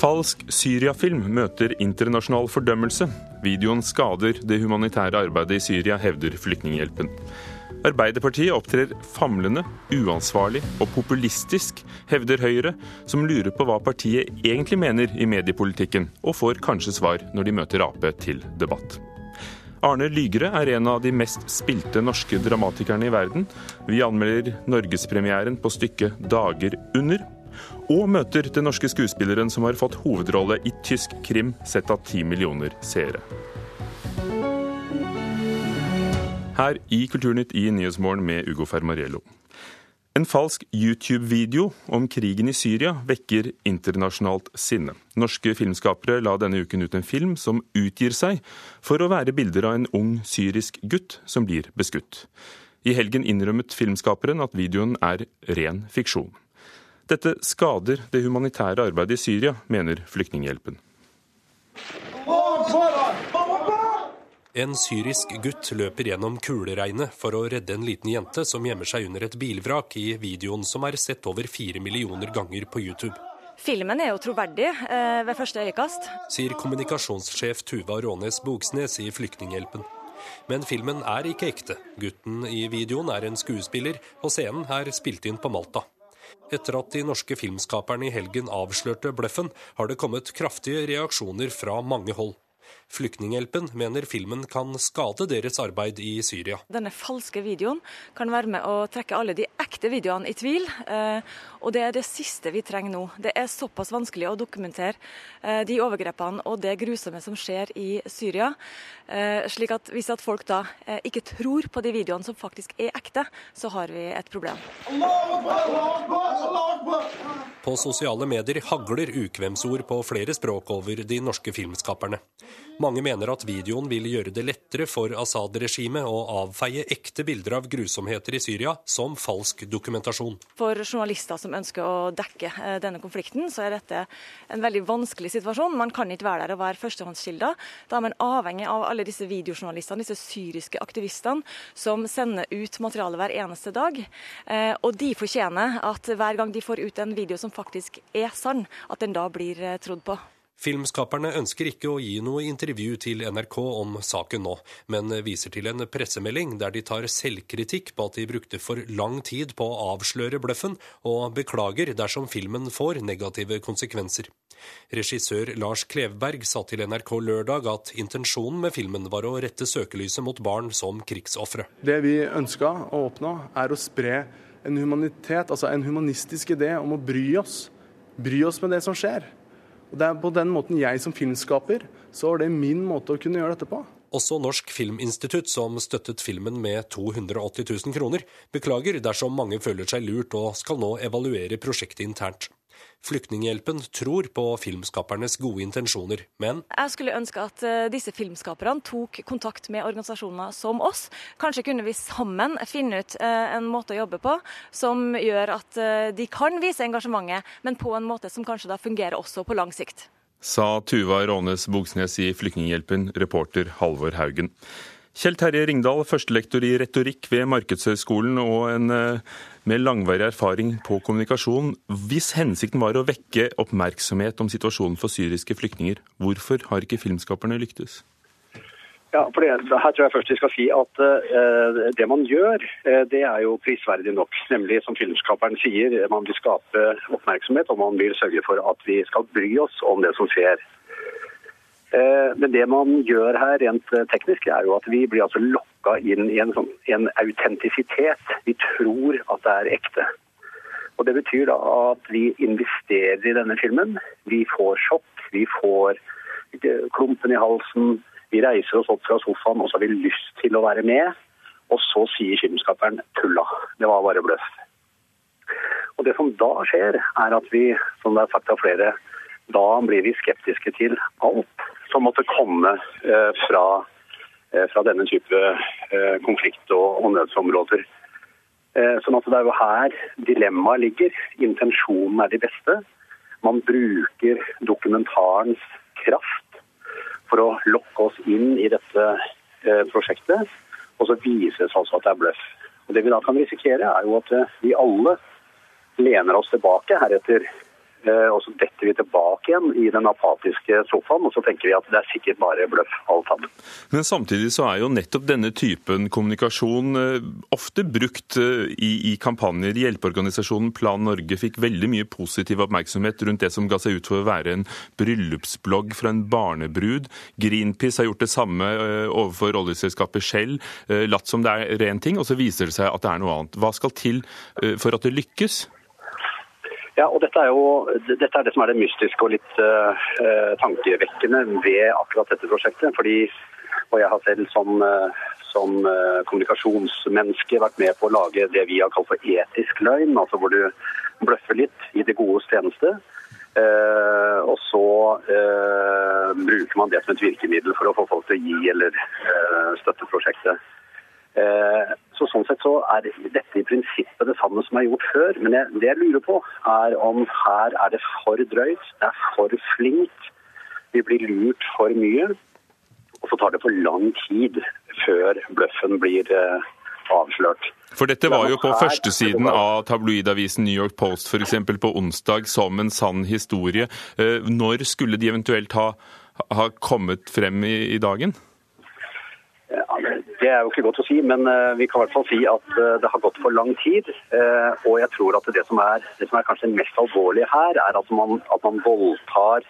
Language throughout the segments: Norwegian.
Falsk Syria-film møter internasjonal fordømmelse. Videoen skader det humanitære arbeidet i Syria, hevder Flyktninghjelpen. Arbeiderpartiet opptrer famlende, uansvarlig og populistisk, hevder Høyre, som lurer på hva partiet egentlig mener i mediepolitikken, og får kanskje svar når de møter Ap til debatt. Arne Lygre er en av de mest spilte norske dramatikerne i verden. Vi anmelder norgespremieren på stykket 'Dager under', og møter den norske skuespilleren som har fått hovedrolle i tysk krim sett av ti millioner seere. Her i Kulturnytt i Nyhetsmorgen med Ugo Fermariello. En falsk YouTube-video om krigen i Syria vekker internasjonalt sinne. Norske filmskapere la denne uken ut en film som utgir seg for å være bilder av en ung syrisk gutt som blir beskutt. I helgen innrømmet filmskaperen at videoen er ren fiksjon. Dette skader det humanitære arbeidet i Syria, mener Flyktninghjelpen. En syrisk gutt løper gjennom kuleregnet for å redde en liten jente som gjemmer seg under et bilvrak i videoen som er sett over fire millioner ganger på YouTube. Filmen er jo troverdig eh, ved første øyekast. Sier kommunikasjonssjef Tuva Rånes Bogsnes i Flyktninghjelpen. Men filmen er ikke ekte. Gutten i videoen er en skuespiller, og scenen er spilt inn på Malta. Etter at de norske filmskaperne i helgen avslørte bløffen, har det kommet kraftige reaksjoner fra mange hold. Flyktninghjelpen mener filmen kan skade deres arbeid i Syria. Denne falske videoen kan være med å trekke alle de ekte videoene i tvil. Eh, og det er det siste vi trenger nå. Det er såpass vanskelig å dokumentere eh, de overgrepene og det grusomme som skjer i Syria. Eh, slik at hvis at folk da ikke tror på de videoene som faktisk er ekte, så har vi et problem. På sosiale medier hagler ukvemsord på flere språk over de norske filmskaperne. Mange mener at videoen vil gjøre det lettere for Assad-regimet å avfeie ekte bilder av grusomheter i Syria som falsk dokumentasjon. For journalister som ønsker å dekke eh, denne konflikten, så er dette en veldig vanskelig situasjon. Man kan ikke være der og være førstehåndskilder. Da er man avhengig av alle disse videojournalistene, disse syriske aktivistene, som sender ut materiale hver eneste dag. Eh, og de fortjener at hver gang de får ut en video som faktisk er sann, at den da blir eh, trodd på. Filmskaperne ønsker ikke å gi noe intervju til NRK om saken nå, men viser til en pressemelding der de tar selvkritikk på at de brukte for lang tid på å avsløre bløffen, og beklager dersom filmen får negative konsekvenser. Regissør Lars Klevberg sa til NRK lørdag at intensjonen med filmen var å rette søkelyset mot barn som krigsofre. Det vi ønska å oppnå, er å spre en humanitet, altså en humanistisk idé om å bry oss. Bry oss med det som skjer. Og Det er på den måten jeg som filmskaper, så var det min måte å kunne gjøre dette på. Også Norsk Filminstitutt, som støttet filmen med 280 000 kroner, beklager dersom mange føler seg lurt og skal nå evaluere prosjektet internt. Flyktninghjelpen tror på filmskapernes gode intensjoner, men Jeg skulle ønske at eh, disse filmskaperne tok kontakt med organisasjoner som oss. Kanskje kunne vi sammen finne ut eh, en måte å jobbe på som gjør at eh, de kan vise engasjementet, men på en måte som kanskje da fungerer også på lang sikt. Sa Tuva Rånes Bogsnes i Flyktninghjelpen, reporter Halvor Haugen. Kjell Terje Ringdal, førstelektor i retorikk ved Markedshøgskolen og en med langvarig erfaring på kommunikasjon. Hvis hensikten var å vekke oppmerksomhet om situasjonen for syriske flyktninger, hvorfor har ikke filmskaperne lyktes? Ja, for det, her tror jeg først vi skal si at uh, Det man gjør, uh, det er jo prisverdig nok. Nemlig som filmskaperen sier, man vil skape oppmerksomhet og man vil sørge for at vi skal bry oss om det som skjer. Uh, men det man gjør her rent teknisk, er jo at vi blir altså lokket inn i en, sånn, en autentisitet. Vi tror at det er ekte. Og Det betyr da at vi investerer i denne filmen. Vi får sjokk, vi får klumpen i halsen. Vi reiser oss opp fra sofaen og så har vi lyst til å være med. Og så sier filmskaperen tulla. Det var bare bløff. Og Det som da skjer, er at vi, som det er sagt av flere, da blir vi skeptiske til alt som måtte komme eh, fra Eh, fra denne type eh, konflikt- og nødsområder. Sånn at Det er jo her dilemmaet ligger. Intensjonen er de beste. Man bruker dokumentarens kraft for å lokke oss inn i dette prosjektet. Og så vises altså at det er bløff. Og Det vi da kan risikere, er jo at vi alle lener oss tilbake heretter og så detter vi tilbake igjen i den apatiske sofaen, og så tenker vi at det er sikkert bare bløff alt sammen. Men samtidig så er jo nettopp denne typen kommunikasjon eh, ofte brukt eh, i, i kampanjer. Hjelpeorganisasjonen Plan Norge fikk veldig mye positiv oppmerksomhet rundt det som ga seg ut for å være en bryllupsblogg fra en barnebrud. Greenpeace har gjort det samme overfor oljeselskapet Shell, latt som det er ren ting, og så viser det seg at det er noe annet. Hva skal til for at det lykkes? Ja, og dette er jo dette er det som er det mystiske og litt uh, tankevekkende ved akkurat dette prosjektet. fordi og jeg har selv som, uh, som uh, kommunikasjonsmenneske vært med på å lage det vi har kalt for etisk løgn, altså hvor du bløffer litt i det godes tjeneste. og så bruker man det som et virkemiddel for å få folk til å gi eller støtte prosjektet. Eh, så Sånn sett så er dette i prinsippet det samme som er gjort før. Men jeg, det jeg lurer på, er om her er det for drøyt, det er for flinkt. Vi blir lurt for mye. Og så tar det for lang tid før bløffen blir eh, avslørt. For dette var jo på førstesiden av tabloidavisen New York Post f.eks. på onsdag som en sann historie. Uh, når skulle de eventuelt ha, ha kommet frem i, i dagen? Det er jo ikke godt å si, men eh, vi kan i hvert fall si at eh, det har gått for lang tid. Eh, og jeg tror at det som er, det som er kanskje mest alvorlige her, er at man, at man voldtar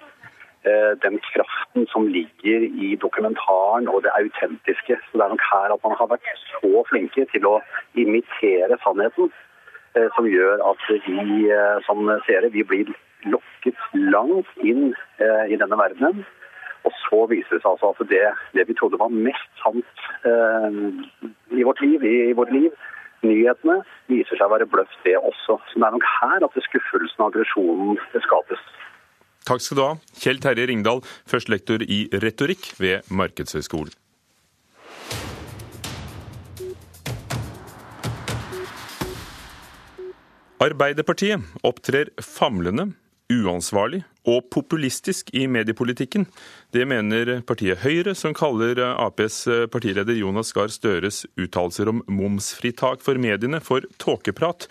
den kraften som ligger i dokumentaren og det autentiske. Så Det er nok her at man har vært så flinke til å imitere sannheten, som gjør at vi som seere vi blir lokket langt inn i denne verdenen. Og så viser det seg altså at det, det vi trodde var mest sant eh, i vårt liv, i, i vårt liv, nyhetene, viser seg å være bløff, det også. Så det er nok her at skuffelsen og aggresjonen skapes. Takk skal du ha, Kjell Terje Ringdal, førstelektor i retorikk ved Markedshøgskolen. Arbeiderpartiet opptrer famlende uansvarlig og populistisk i mediepolitikken. Det mener partiet Høyre, som kaller Aps partileder Jonas Gahr Støres uttalelser om momsfritak for mediene for tåkeprat.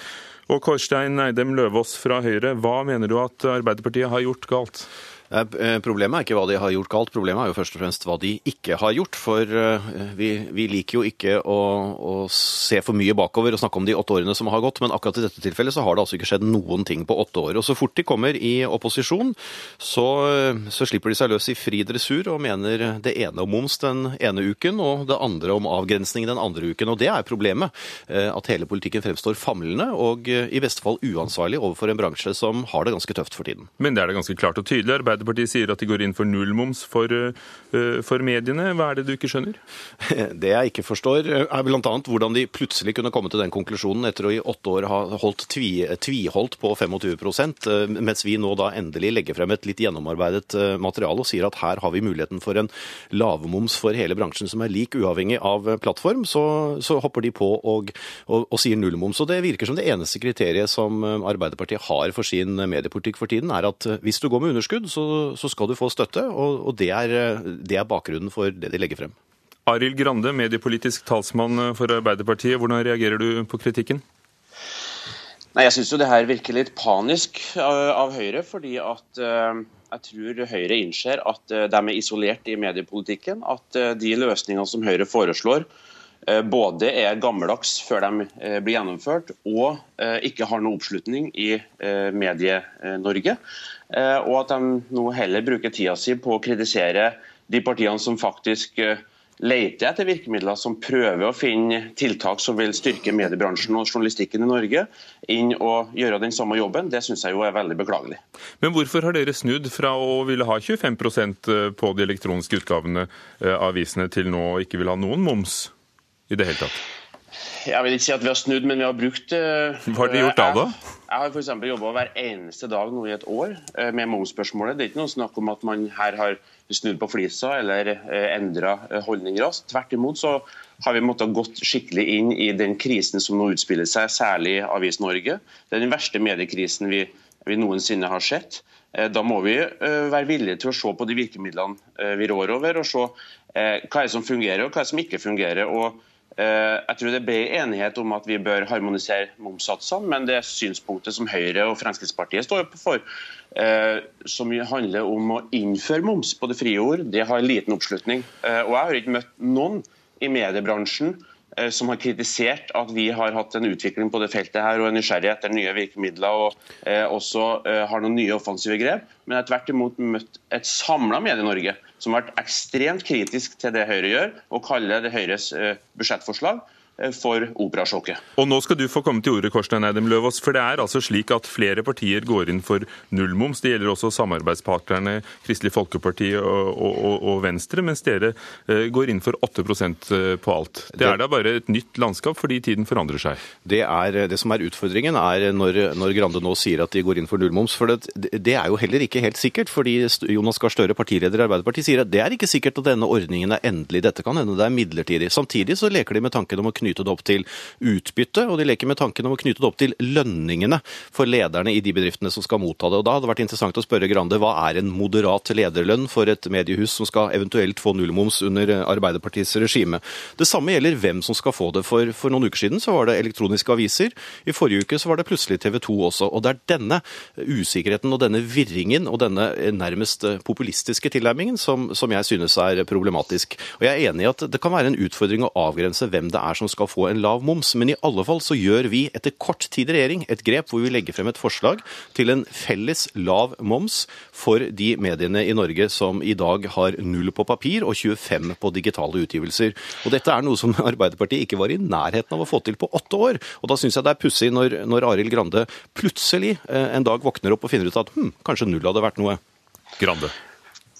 Og Kårstein Eidem Løvaas fra Høyre, hva mener du at Arbeiderpartiet har gjort galt? Eh, problemet er ikke hva de har gjort galt, problemet er jo først og fremst hva de ikke har gjort. For eh, vi, vi liker jo ikke å, å, se for mye bakover og snakke om de åtte årene som har gått, men akkurat i dette tilfellet så har det altså ikke skjedd noen ting på åtte år. Og så fort de kommer i opposisjon, så, så slipper de seg løs i fri dressur og mener det ene om moms den ene uken og det andre om avgrensning den andre uken. Og det er problemet. Eh, at hele politikken fremstår famlende og i beste fall uansvarlig overfor en bransje som har det ganske tøft for tiden. Men det er det ganske klart og tydelig. Arbeid Arbeiderpartiet sier at de går inn for nullmoms for, eh, for mediene. Hva er det du ikke skjønner? Det jeg ikke forstår, er bl.a. hvordan de plutselig kunne komme til den konklusjonen etter å i åtte år ha holdt tvi, tviholdt på 25 eh, mens vi nå da endelig legger frem et litt gjennomarbeidet eh, materiale og sier at her har vi muligheten for en lavmoms for hele bransjen som er lik uavhengig av plattform, så, så hopper de på og, og, og sier nullmoms. Og det virker som det eneste kriteriet som Arbeiderpartiet har for sin mediepolitikk for tiden, er at hvis du går med underskudd, så så, skal du få støtte, og, og det, er, det, er, bakgrunnen for det de legger frem. Arild Grande, mediepolitisk talsmann for Arbeiderpartiet. Hvordan reagerer du på kritikken? Nei, Jeg syns det her virker litt panisk av, av Høyre. fordi at uh, jeg tror Høyre innser at uh, de er isolert i mediepolitikken. At uh, de løsningene som Høyre foreslår, både er gammeldags før de blir gjennomført, og ikke har noe oppslutning i Medie-Norge. Eh, og at de nå heller bruker tida si på å kritisere de partiene som faktisk eh, leter etter virkemidler som prøver å finne tiltak som vil styrke mediebransjen og journalistikken i Norge, inn og gjøre den samme jobben, det syns jeg jo er veldig beklagelig. Men hvorfor har dere snudd fra å ville ha 25 eh, på de elektroniske utgavene av avisene, til nå ikke vil ha noen moms i det hele tatt? Jeg vil ikke si at vi har snudd, men vi har brukt Hva har dere gjort da, da? Jeg har f.eks. jobba hver eneste dag nå i et år eh, med momsspørsmålet. Det er ikke noe snakk om at man her har snudd på flisa eller eh, endra eh, holdning raskt. Tvert imot så har vi måttet gått skikkelig inn i den krisen som nå utspiller seg, særlig i Avis-Norge. Det er den verste mediekrisen vi, vi noensinne har sett. Da må vi være villige til å se på de virkemidlene vi rår over, og se hva er som fungerer og hva som ikke fungerer. Og Jeg tror det er bred enighet om at vi bør harmonisere momssatsene, men det synspunktet som Høyre og Fremskrittspartiet står for, som handler om å innføre moms på det frie ord, det har liten oppslutning. Og Jeg har ikke møtt noen i mediebransjen Eh, som har kritisert at vi har hatt en utvikling på det feltet her og en nysgjerrighet etter nye virkemidler og eh, også eh, har noen nye offensive grep. Men jeg har tvert imot møtt et samla Medie-Norge som har vært ekstremt kritisk til det Høyre gjør, og kaller det Høyres eh, budsjettforslag Eh, for operasjokket. Og Nå skal du få komme til ordet, Korstein Eidem Løvaas. For det er altså slik at flere partier går inn for nullmoms. Det gjelder også samarbeidspartnerne Kristelig Folkeparti og, og, og Venstre, mens dere eh, går inn for 8 eh, på alt. Det er da bare et nytt landskap fordi tiden forandrer seg? Det, er, det som er utfordringen, er når, når, Grande nå sier at de går inn for nullmoms. For det, det er jo heller ikke helt sikkert, fordi Jonas Gahr Støre, partileder i Arbeiderpartiet, sier at det er ikke sikkert at denne ordningen er endelig. Dette kan hende det er midlertidig. Samtidig så leker de med tanken om å knytte knytte det opp til utbytte, og de leker med tanken om å knytte det opp til lønningene for lederne i de bedriftene som skal motta det. Og Da hadde det vært interessant å spørre Grande hva er en moderat lederlønn for et mediehus som skal eventuelt få nullmoms under Arbeiderpartiets regime. Det samme gjelder hvem som skal få det. For, for noen uker siden så var det elektroniske aviser. I forrige uke så var det plutselig TV 2 også. Og det er denne usikkerheten og denne virringen og denne nærmest populistiske tilnærmingen som, som jeg synes er problematisk. Og jeg er enig i at det kan være en utfordring å avgrense hvem det er som skal få en lav moms. Men i alle fall så gjør vi etter kort tid i regjering et grep hvor vi legger frem et forslag til en felles lav moms for de mediene i Norge som i dag har null på papir og 25 på digitale utgivelser. Og dette er noe som Arbeiderpartiet ikke var i nærheten av å få til på åtte år. Og da syns jeg det er pussig når, når Arild Grande plutselig eh, en dag våkner opp og finner ut at hm, kanskje null hadde vært noe. Grande.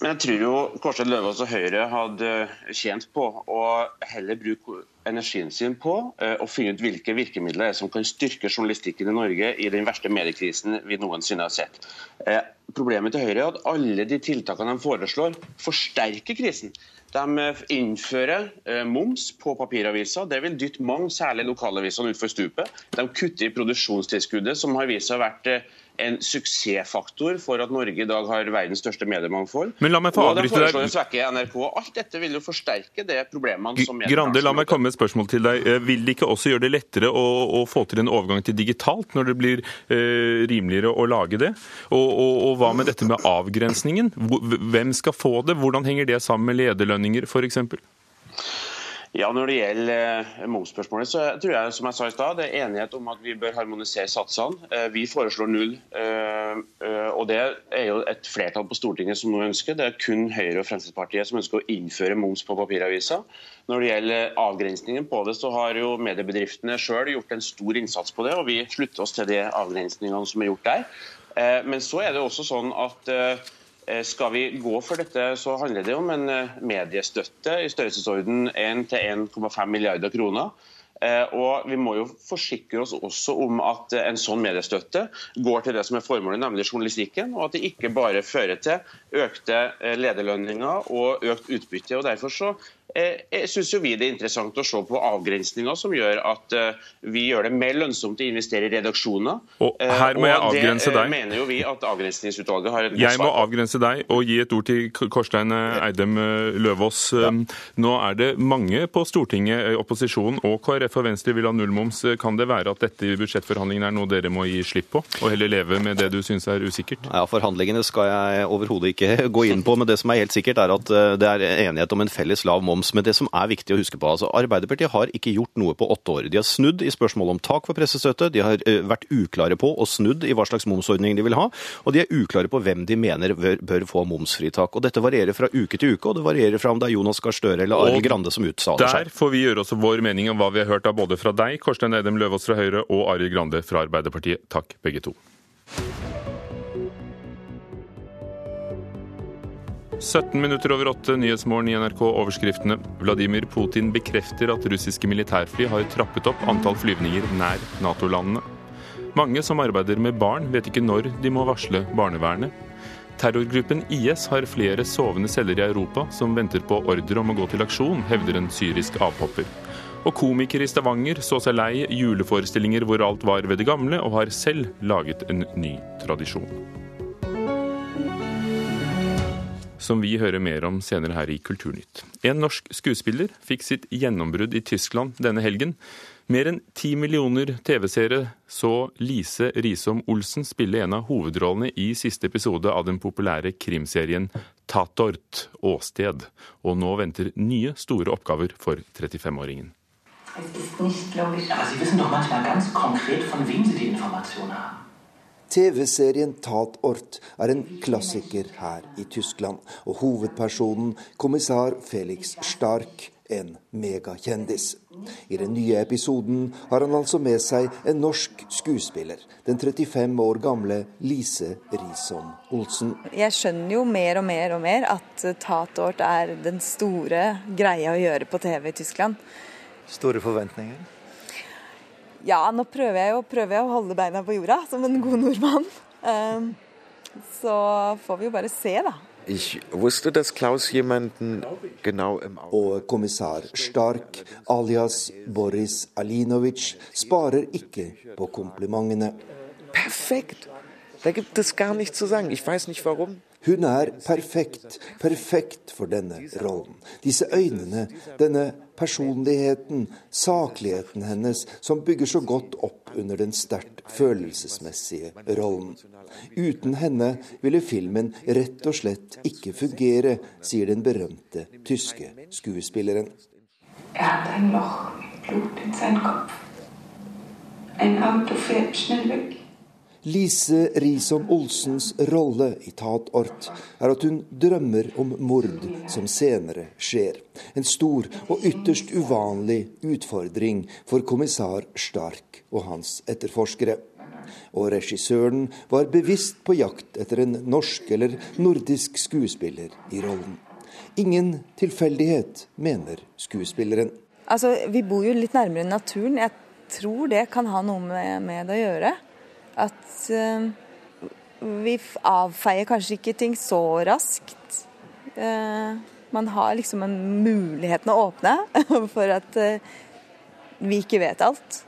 Men jeg tror jo Kårstein Løvaas og Høyre hadde tjent på å heller bruke energien sin på eh, å finne ut hvilke virkemidler som kan styrke journalistikken i Norge i den verste mediekrisen vi noensinne har sett. Eh, problemet til Høyre er at alle de tiltakene de foreslår, forsterker krisen. De eh, innfører moms på papiraviser. Det vil dytte mange, særlig lokalavisene, utfor stupet. De kutter i produksjonstilskuddet, som har vist seg å vært en suksessfaktor for at Norge i dag har verdens største mediemangfold. Men la meg få avbryte deg. svekke NRK. Alt dette vil jo forsterke det problemene som Grande, la meg komme med et spørsmål til deg. Eh, vil det ikke også gjøre det lettere å, å få til en overgang til digitalt, når det blir eh, rimeligere å lage det? Og, og, og, hva med dette med avgrensningen? Hvem skal få det? Hvordan henger det sammen med lederlønninger f.eks.? Ja, Når det gjelder eh, momsspørsmålet, så tror jeg som jeg sa i sted, det er enighet om at vi bør harmonisere satsene. Eh, vi foreslår null. Eh, og Det er jo et flertall på Stortinget som nå ønsker. Det er kun Høyre og Fremskrittspartiet som ønsker å innføre moms på papiraviser. Når det gjelder avgrensningen på det, så har jo mediebedriftene sjøl gjort en stor innsats på det, og vi slutter oss til de avgrensningene som er gjort der. Men så er det også sånn at skal vi gå for dette, så handler det om en eh, mediestøtte i størrelsesorden 1-1,5 milliarder kroner. Eh, og Vi må jo forsikre oss også om at en sånn mediestøtte går til det som er formålet, nemlig journalistikken, og at det ikke bare fører til økte lederlønninger og økt utbytte. og Derfor så Eh, synes jo vi det er interessant å se på avgrensninger som gjør at eh, vi gjør det mer lønnsomt å investere i redaksjoner. Og her må jeg avgrense deg. Det mener jo vi at avgrensningsutvalget har et godt Jeg må avgrense deg og gi et ord til Korstein Eidem Løvaas. Ja. Nå er det mange på Stortinget, opposisjonen og KrF og Venstre vil ha nullmoms. Kan det være at dette i budsjettforhandlingene er noe dere må gi slipp på, og heller leve med det du syns er usikkert? Ja, Forhandlingene skal jeg overhodet ikke gå inn på, men det som er helt sikkert er at det er enighet om en felles lav moms moms. Men det som er viktig å huske på, altså Arbeiderpartiet har ikke gjort noe på åtte år. De har snudd i spørsmålet om tak for pressestøtte, de har uh, vært uklare på og snudd i hva slags momsordning de vil ha, og de er uklare på hvem de mener bør, få momsfritak. Og Dette varierer fra uke til uke, og det varierer fra om det er Jonas Gahr Støre eller Arild Grande som uttaler seg. Der får vi gjøre også vår mening om hva vi har hørt av både fra deg, Korstein Edem Løvaas fra Høyre, og Arild Grande fra Arbeiderpartiet. Takk, begge to. 17 minutter over åtte, Nyhetsmorgen i NRK. Overskriftene. Vladimir Putin bekrefter at russiske militærfly har trappet opp antall flyvninger nær Nato-landene. Mange som arbeider med barn, vet ikke når de må varsle barnevernet. Terrorgruppen IS har flere sovende celler i Europa som venter på ordre om å gå til aksjon, hevder en syrisk avhopper. Og komikere i Stavanger så seg lei juleforestillinger hvor alt var ved det gamle, og har selv laget en ny tradisjon. Som vi hører mer om senere her i Kulturnytt. En norsk skuespiller fikk sitt gjennombrudd i Tyskland denne helgen. Mer enn ti millioner TV-seere så Lise Risom Olsen spille en av hovedrollene i siste episode av den populære krimserien Tatort åsted. Og nå venter nye store oppgaver for 35-åringen. TV-serien Tatort er en klassiker her i Tyskland, og hovedpersonen, kommissar Felix Stark, en megakjendis. I den nye episoden har han altså med seg en norsk skuespiller, den 35 år gamle Lise Risom Olsen. Jeg skjønner jo mer og mer og mer at Tatort er den store greia å gjøre på TV i Tyskland. Store forventninger? Ja, nå prøver jeg, jo, prøver jeg å holde beina på jorda som en god nordmann. Um, så får vi jo bare se, da. Ich wusste, dass Klaus jemanden genau im Auge Og kommissær Stark, alias Boris Alinovic, sparer ikke på komplimentene. Perfekt! Da gibt es gar nichts zu sagen. Ich weiß nicht warum. Hun er perfekt, perfekt for denne rollen. Disse øynene, denne personligheten, sakligheten hennes, som bygger så godt opp under den sterkt følelsesmessige rollen. Uten henne ville filmen rett og slett ikke fungere, sier den berømte tyske skuespilleren. Er hadde en Loch mit Blut in seinen Kopf. Ein Auto fährt schnell weg. Lise Risom Olsens rolle i Tatort er at hun drømmer om mord som senere skjer. En stor og ytterst uvanlig utfordring for kommissær Stark og hans etterforskere. Og regissøren var bevisst på jakt etter en norsk eller nordisk skuespiller i rollen. Ingen tilfeldighet, mener skuespilleren. Altså, Vi bor jo litt nærmere naturen. Jeg tror det kan ha noe med, med det å gjøre. At uh, vi avfeier kanskje ikke ting så raskt. Uh, man har liksom en muligheten å åpne for at uh, vi ikke vet alt.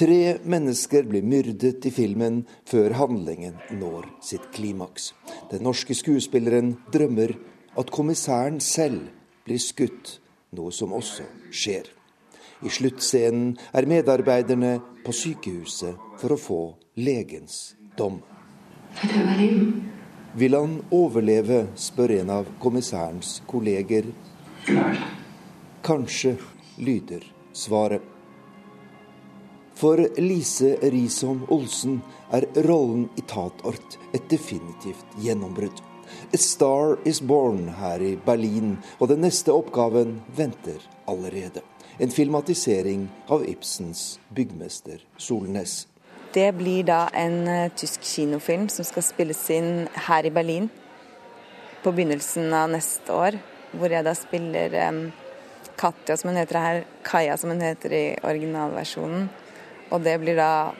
Tre mennesker blir myrdet i filmen før handlingen når sitt klimaks. Den norske skuespilleren drømmer at kommissæren selv blir skutt, noe som også skjer. I sluttscenen er medarbeiderne på sykehuset for å få legens dom. Vil han overleve, spør en av kommissærens kolleger. Kanskje, lyder svaret. For Lise Risholm Olsen er rollen i Tatort et definitivt gjennombrudd. A Star Is Born her i Berlin, og den neste oppgaven venter allerede. En filmatisering av Ibsens byggmester Solnes. Det blir da en uh, tysk kinofilm som skal spilles inn her i Berlin på begynnelsen av neste år. Hvor jeg da spiller um, Katja, som hun heter her, Kaja, som hun heter i originalversjonen. Og det blir da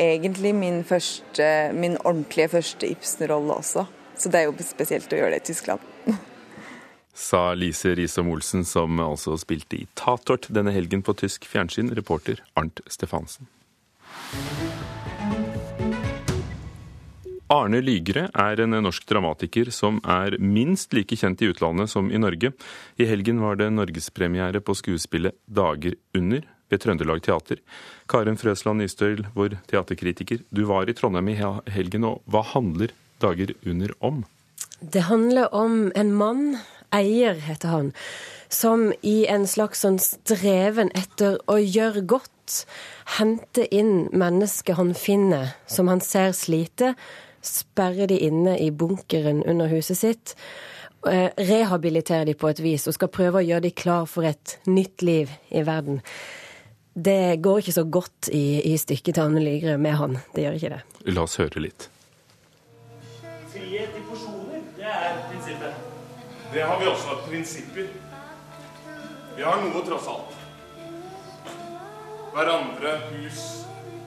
egentlig min, første, min ordentlige første Ibsen-rolle også. Så det er jo spesielt å gjøre det i Tyskland. Sa Lise Risom Olsen, som altså spilte i Tatort denne helgen på tysk fjernsyn, reporter Arnt Stefansen. Arne Lygre er en norsk dramatiker som er minst like kjent i utlandet som i Norge. I helgen var det norgespremiere på skuespillet 'Dager under' ved Trøndelag Teater. Karen Frøsland Nystøyl, vår teaterkritiker, du var i Trondheim i helgen, og hva handler 'Dager under' om? Det handler om en mann, Eier heter han, som i en slags sånn streven etter å gjøre godt, hente inn mennesker han finner som han ser slite, sperrer de inne i bunkeren under huset sitt, rehabiliterer de på et vis og skal prøve å gjøre de klar for et nytt liv i verden. Det går ikke så godt i, i stykket til Anne Lygre med han. Det gjør ikke det. La oss høre litt. Frihet i porsjoner, det er prinsippet. Det har vi også. Prinsipper. Vi har noe, tross alt. Hverandre, hus,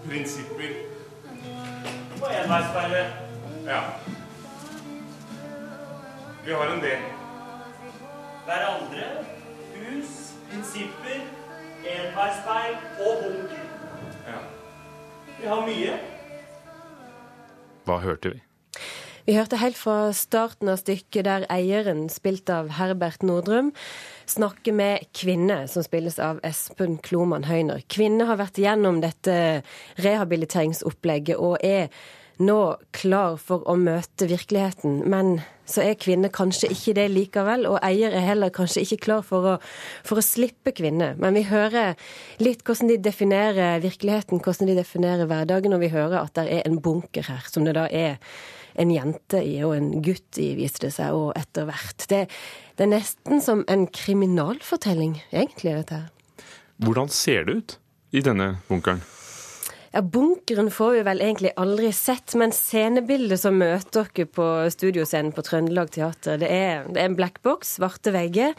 prinsipper. Og enveisperre. Ja. Vi har en del. Hverandre, hus, prinsipper, enveisspeil og bunker. Ja. Vi har mye. Hva hørte vi? Vi hørte helt fra starten av stykket der eieren, spilt av Herbert Nordrum, snakker med Kvinne, som spilles av Espen Kloman Høyner. Kvinne har vært igjennom dette rehabiliteringsopplegget og er nå klar for å møte virkeligheten. Men så er kvinne kanskje ikke det likevel, og eier er heller kanskje ikke klar for å, for å slippe kvinne. Men vi hører litt hvordan de definerer virkeligheten, hvordan de definerer hverdagen, og vi hører at det er en bunker her, som det da er en jente i og en gutt i, viste det seg, og etter hvert. Det, det er nesten som en kriminalfortelling, egentlig, dette her. Hvordan ser det ut i denne bunkeren? Ja, Bunkeren får vi vel egentlig aldri sett, men scenebildet som møter dere på studioscenen på Trøndelag Teater, det er, det er en blackbox, svarte vegger,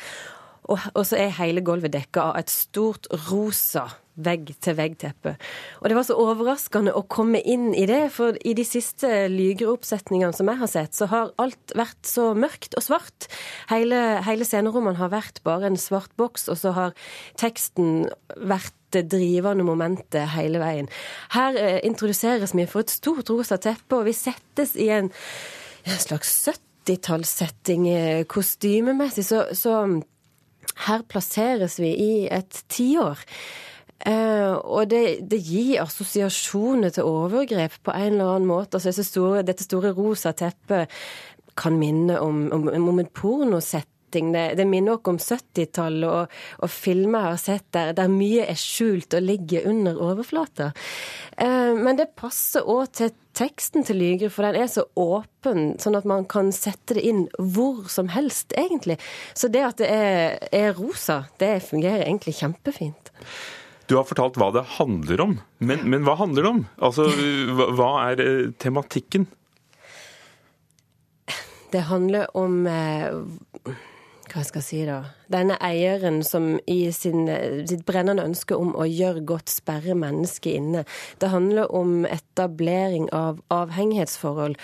og, og så er hele gulvet dekka av et stort rosa vegg-til-vegg-teppe. Og det var så overraskende å komme inn i det, for i de siste Lyger-oppsetningene som jeg har sett, så har alt vært så mørkt og svart. Hele, hele scenerommene har vært bare en svart boks, og så har teksten vært det drivende momentet hele veien. Her eh, introduseres vi for et stort rosa teppe, og vi settes i en, en slags 70-tallssetting eh, kostymemessig. Så, så her plasseres vi i et tiår. Uh, og det, det, gir assosiasjoner til overgrep på en eller annen måte. Altså, store, dette store rosa teppet kan minne om, om, om en pornosett det, det, minner også om 70-tallet og, og, filmer jeg har sett der, der mye er skjult og ligger under overflata. Eh, men det passer òg til teksten til Lyger, for den er så åpen, sånn at man kan sette det inn hvor som helst, egentlig. Så det at det er, er rosa, det fungerer egentlig kjempefint. Du har fortalt hva det handler om, men, men hva handler det om? Altså, hva er eh, tematikken? Det handler om eh, Hva skal jeg si, da? Denne eieren som i sin, sitt brennende ønske om å gjøre godt sperre mennesket inne. Det handler om etablering av avhengighetsforhold.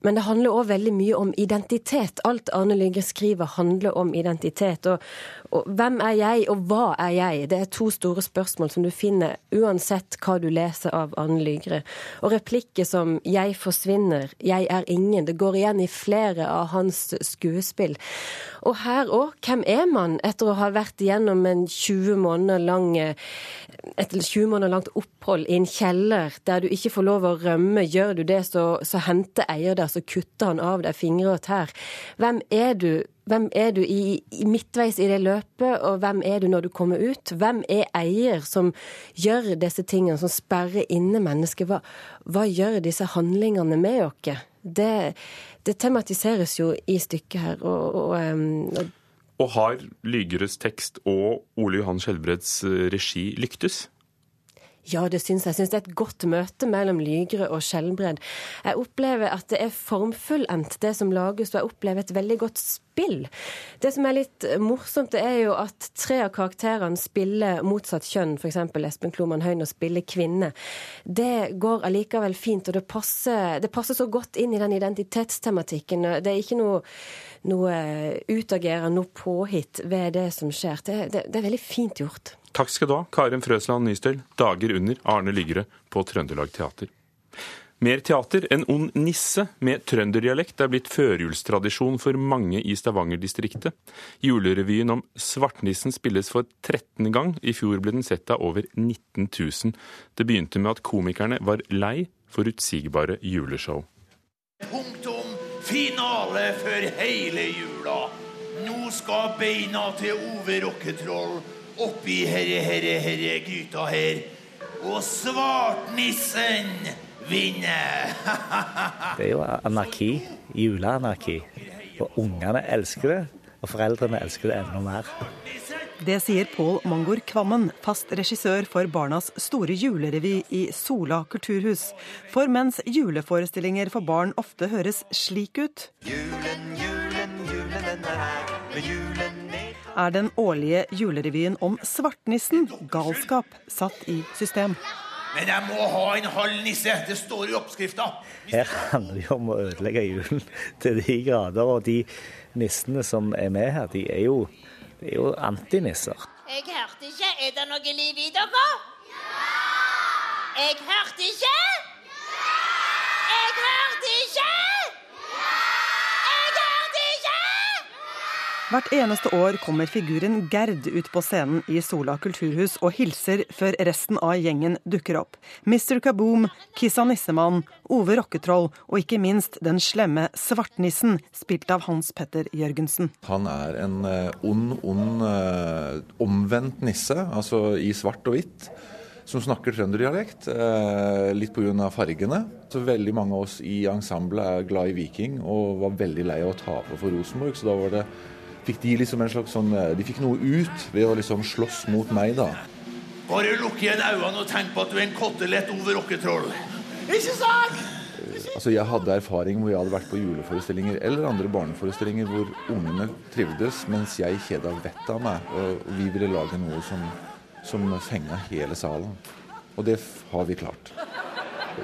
Men det handler òg veldig mye om identitet. Alt Arne Lyngre skriver handler om identitet. Og, og, hvem er jeg, og hva er jeg? Det er to store spørsmål som du finner uansett hva du leser av Arne Lygre. Og replikker som 'jeg forsvinner', 'jeg er ingen', det går igjen i flere av hans skuespill. Og her òg, hvem er man etter å ha vært igjennom en 20 måneder lang, et 20 måneder langt opphold i en kjeller der du ikke får lov å rømme? Gjør du det, så, så henter eier deg så kutter han av deg fingre og tær. Hvem er du? Hvem er du i, i, midtveis i det løpet, og hvem er du når du kommer ut? Hvem er eier som gjør disse tingene, som sperrer inne mennesker? Hva, hva gjør disse handlingene med oss? Det, det, tematiseres jo i stykket her. og, og, og og har Lygeres tekst og Ole Johan Skjelbreds eh, regi lyktes? Ja, det syns jeg. Jeg syns det er et godt møte mellom Lygre og Skjelbred. Jeg opplever at det er formfullendt, det som lages, og jeg opplever et veldig godt spill. Det som er litt morsomt, det er jo at tre av karakterene spiller motsatt kjønn, f.eks. Espen Kloman Høyne spiller kvinne. Det går allikevel fint, og det passer, det passer så godt inn i den identitetstematikken. Det er ikke noe noe utagerende, noe påhitt ved det som skjer. Det, det, det er veldig fint gjort. Takk skal du ha, Karin Frøsland Nystøl. Dager under Arne Lygre på Trøndelag Teater. Mer teater. En ond nisse med trønderdialekt er blitt førjulstradisjon for mange i Stavanger-distriktet. Julerevyen om Svartnissen spilles for 13. gang. I fjor ble den sett av over 19 000. Det begynte med at komikerne var lei forutsigbare juleshow. Punktum finale for hele jula. Nå skal beina til Ove Rocketroll oppi herre, herre, herre gryta her. Og svartnissen vinner! det er jo anarki. Juleanarki. Og ungene elsker det. Og foreldrene elsker det enda mer. Det sier Pål Mangor Kvammen, fast regissør for Barnas store julerevy i Sola kulturhus. For mens juleforestillinger for barn ofte høres slik ut Julen, julen, julen, den er her. Med julen er den årlige julerevyen om svartnissen, galskap, satt i system. Men jeg må ha en halv nisse! Det står i oppskrifta. Her handler det jo om å ødelegge julen til de grader. Og de nissene som er med her, de er jo, de er jo antinisser. Jeg hørte ikke. Er det noe liv i dere? Ja! Jeg hørte ikke! Ja! Jeg hørte ikke! Jeg hørte ikke! Hvert eneste år kommer figuren Gerd ut på scenen i Sola kulturhus og hilser før resten av gjengen dukker opp. Mr. Kaboom, Kissa Nissemann, Ove Rocketroll og ikke minst den slemme Svartnissen, spilt av Hans Petter Jørgensen. Han er en eh, ond, ond, eh, omvendt nisse, altså i svart og hvitt, som snakker trønderdialekt, eh, litt pga. fargene. Så veldig mange av oss i ensemblet er glad i Viking og var veldig lei av å tape for Rosenborg, så da var det fikk de liksom en slags sånn De fikk noe ut ved å liksom slåss mot meg, da. Bare lukk igjen øynene og tenk på at du er en kotelett over Rocketroll. Ikke sant? Altså Jeg hadde erfaring hvor jeg hadde vært på juleforestillinger eller andre barneforestillinger hvor ungene trivdes, mens jeg kjeda vettet av meg. Og vi ville lage noe som, som fenga hele salen. Og det har vi klart.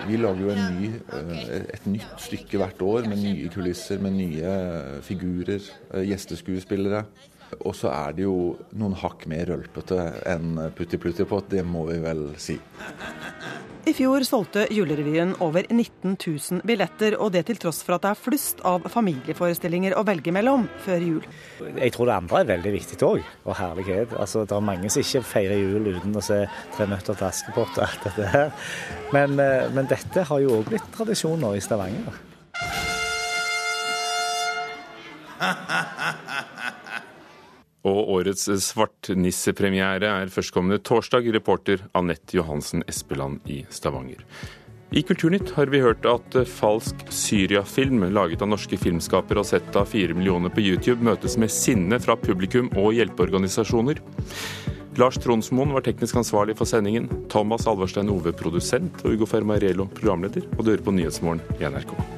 Vi lager jo en ny, eh, et nytt stykke hvert år med nye kulisser, med nye figurer, eh, gjesteskuespillere. Og så er det jo noen hakk mer rølpete enn Putti Plutti Pott, det må vi vel si. I fjor solgte julerevyen over 19 000 billetter, og det til tross for at det er flust av familieforestillinger å velge mellom før jul. Jeg tror det andre er veldig viktig òg, og herlighet. Altså, det er mange som ikke feirer jul uten å se 'Tre nøtter til Askepott' og alt dette her. Men, eh, men dette har jo òg blitt tradisjoner i Stavanger. Og årets svartnissepremiere er førstkommende torsdag, reporter Anette Johansen Espeland i Stavanger. I Kulturnytt har vi hørt at falsk Syria-film laget av norske filmskapere og sett av fire millioner på YouTube møtes med sinne fra publikum og hjelpeorganisasjoner. Lars Tronsmoen var teknisk ansvarlig for sendingen. Thomas Alverstein Ove produsent og Ugo Fermarello programleder. Og du hører på Nyhetsmorgen i NRK.